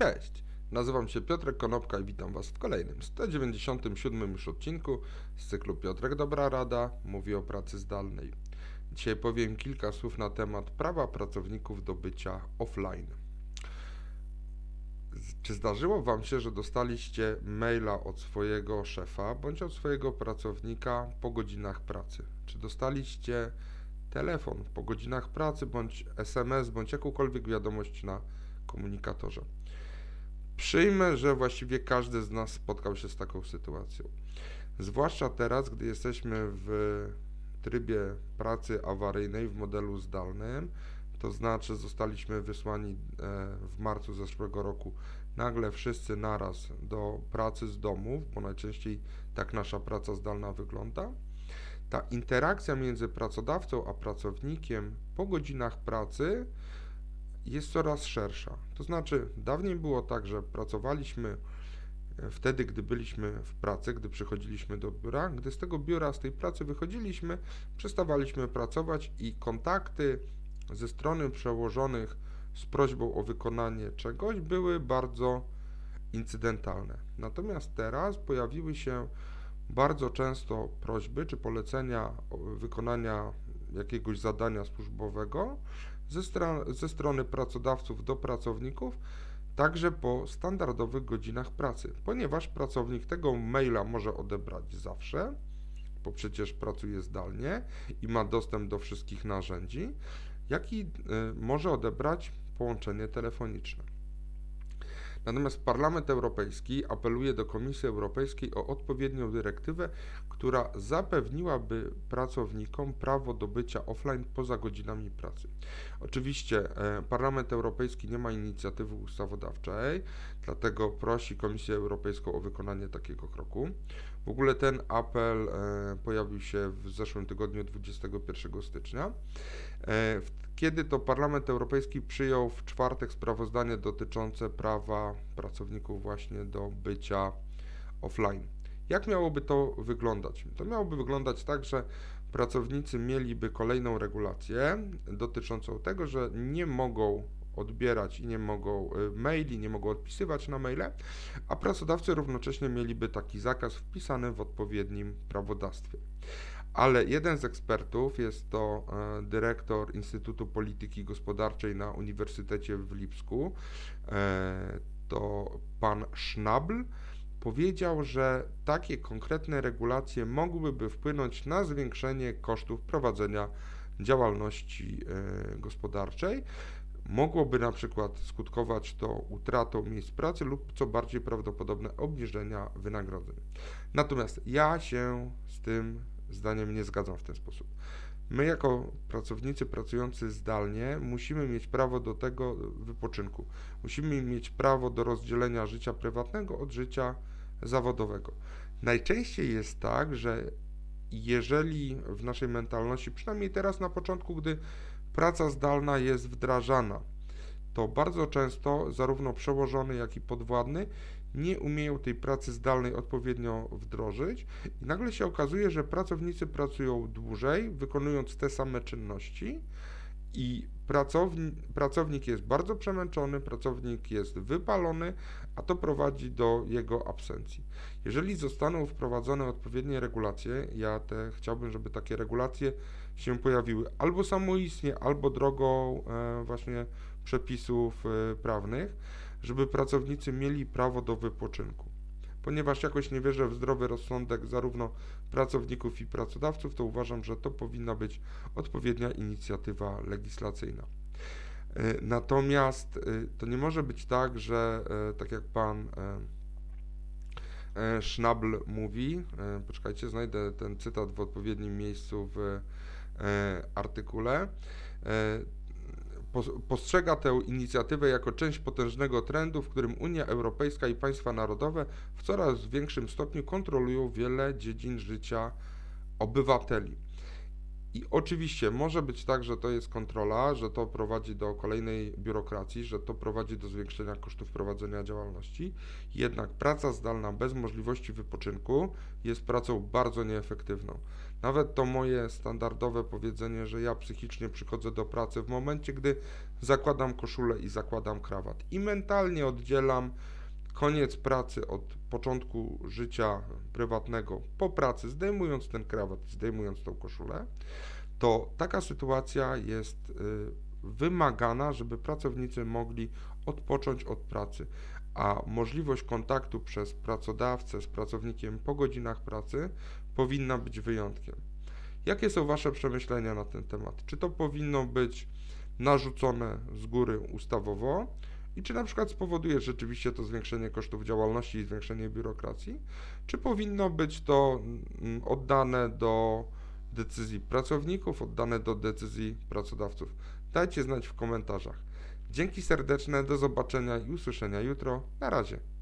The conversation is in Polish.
Cześć, nazywam się Piotrek Konopka i witam Was w kolejnym 197 już odcinku z cyklu Piotrek Dobra Rada mówi o pracy zdalnej. Dzisiaj powiem kilka słów na temat prawa pracowników do bycia offline. Czy zdarzyło Wam się, że dostaliście maila od swojego szefa bądź od swojego pracownika po godzinach pracy? Czy dostaliście telefon po godzinach pracy bądź SMS bądź jakąkolwiek wiadomość na komunikatorze? Przyjmę, że właściwie każdy z nas spotkał się z taką sytuacją. Zwłaszcza teraz, gdy jesteśmy w trybie pracy awaryjnej w modelu zdalnym, to znaczy zostaliśmy wysłani e, w marcu zeszłego roku nagle wszyscy naraz do pracy z domów, bo najczęściej tak nasza praca zdalna wygląda. Ta interakcja między pracodawcą a pracownikiem po godzinach pracy jest coraz szersza. To znaczy, dawniej było tak, że pracowaliśmy e, wtedy, gdy byliśmy w pracy, gdy przychodziliśmy do biura, gdy z tego biura, z tej pracy wychodziliśmy, przestawaliśmy pracować i kontakty ze strony przełożonych z prośbą o wykonanie czegoś były bardzo incydentalne. Natomiast teraz pojawiły się bardzo często prośby czy polecenia wykonania jakiegoś zadania służbowego, ze, ze strony pracodawców do pracowników, także po standardowych godzinach pracy, ponieważ pracownik tego maila może odebrać zawsze, bo przecież pracuje zdalnie i ma dostęp do wszystkich narzędzi, jak i y, może odebrać połączenie telefoniczne. Natomiast Parlament Europejski apeluje do Komisji Europejskiej o odpowiednią dyrektywę, która zapewniłaby pracownikom prawo do bycia offline poza godzinami pracy. Oczywiście e, Parlament Europejski nie ma inicjatywy ustawodawczej, dlatego prosi Komisję Europejską o wykonanie takiego kroku. W ogóle ten apel e, pojawił się w zeszłym tygodniu 21 stycznia. E, kiedy to Parlament Europejski przyjął w czwartek sprawozdanie dotyczące prawa pracowników właśnie do bycia offline. Jak miałoby to wyglądać? To miałoby wyglądać tak, że pracownicy mieliby kolejną regulację dotyczącą tego, że nie mogą odbierać i nie mogą y, maili, nie mogą odpisywać na maile, a pracodawcy równocześnie mieliby taki zakaz wpisany w odpowiednim prawodawstwie. Ale jeden z ekspertów, jest to e, dyrektor Instytutu Polityki Gospodarczej na Uniwersytecie w Lipsku, e, to pan Schnabl, powiedział, że takie konkretne regulacje mogłyby wpłynąć na zwiększenie kosztów prowadzenia działalności e, gospodarczej. Mogłoby na przykład skutkować to utratą miejsc pracy lub, co bardziej prawdopodobne, obniżenia wynagrodzeń. Natomiast ja się z tym zdaniem nie zgadzam w ten sposób. My, jako pracownicy pracujący zdalnie, musimy mieć prawo do tego wypoczynku. Musimy mieć prawo do rozdzielenia życia prywatnego od życia zawodowego. Najczęściej jest tak, że jeżeli w naszej mentalności, przynajmniej teraz na początku, gdy praca zdalna jest wdrażana, to bardzo często zarówno przełożony, jak i podwładny nie umieją tej pracy zdalnej odpowiednio wdrożyć i nagle się okazuje, że pracownicy pracują dłużej, wykonując te same czynności i pracowni, pracownik jest bardzo przemęczony, pracownik jest wypalony, a to prowadzi do jego absencji. Jeżeli zostaną wprowadzone odpowiednie regulacje, ja te chciałbym, żeby takie regulacje się pojawiły albo samoistnie, albo drogą e, właśnie przepisów e, prawnych, żeby pracownicy mieli prawo do wypoczynku. Ponieważ jakoś nie wierzę w zdrowy rozsądek zarówno pracowników i pracodawców, to uważam, że to powinna być odpowiednia inicjatywa legislacyjna. E, natomiast e, to nie może być tak, że e, tak jak pan Schnabl mówi, poczekajcie, znajdę ten cytat w odpowiednim miejscu w artykule, postrzega tę inicjatywę jako część potężnego trendu, w którym Unia Europejska i państwa narodowe w coraz większym stopniu kontrolują wiele dziedzin życia obywateli. I oczywiście może być tak, że to jest kontrola, że to prowadzi do kolejnej biurokracji, że to prowadzi do zwiększenia kosztów prowadzenia działalności. Jednak praca zdalna bez możliwości wypoczynku jest pracą bardzo nieefektywną. Nawet to moje standardowe powiedzenie, że ja psychicznie przychodzę do pracy w momencie, gdy zakładam koszulę i zakładam krawat i mentalnie oddzielam koniec pracy od początku życia prywatnego po pracy, zdejmując ten krawat, zdejmując tą koszulę, to taka sytuacja jest y, wymagana, żeby pracownicy mogli odpocząć od pracy, a możliwość kontaktu przez pracodawcę z pracownikiem po godzinach pracy powinna być wyjątkiem. Jakie są Wasze przemyślenia na ten temat? Czy to powinno być narzucone z góry ustawowo? I czy na przykład spowoduje rzeczywiście to zwiększenie kosztów działalności i zwiększenie biurokracji? Czy powinno być to mm, oddane do decyzji pracowników, oddane do decyzji pracodawców? Dajcie znać w komentarzach. Dzięki serdeczne, do zobaczenia i usłyszenia jutro. Na razie.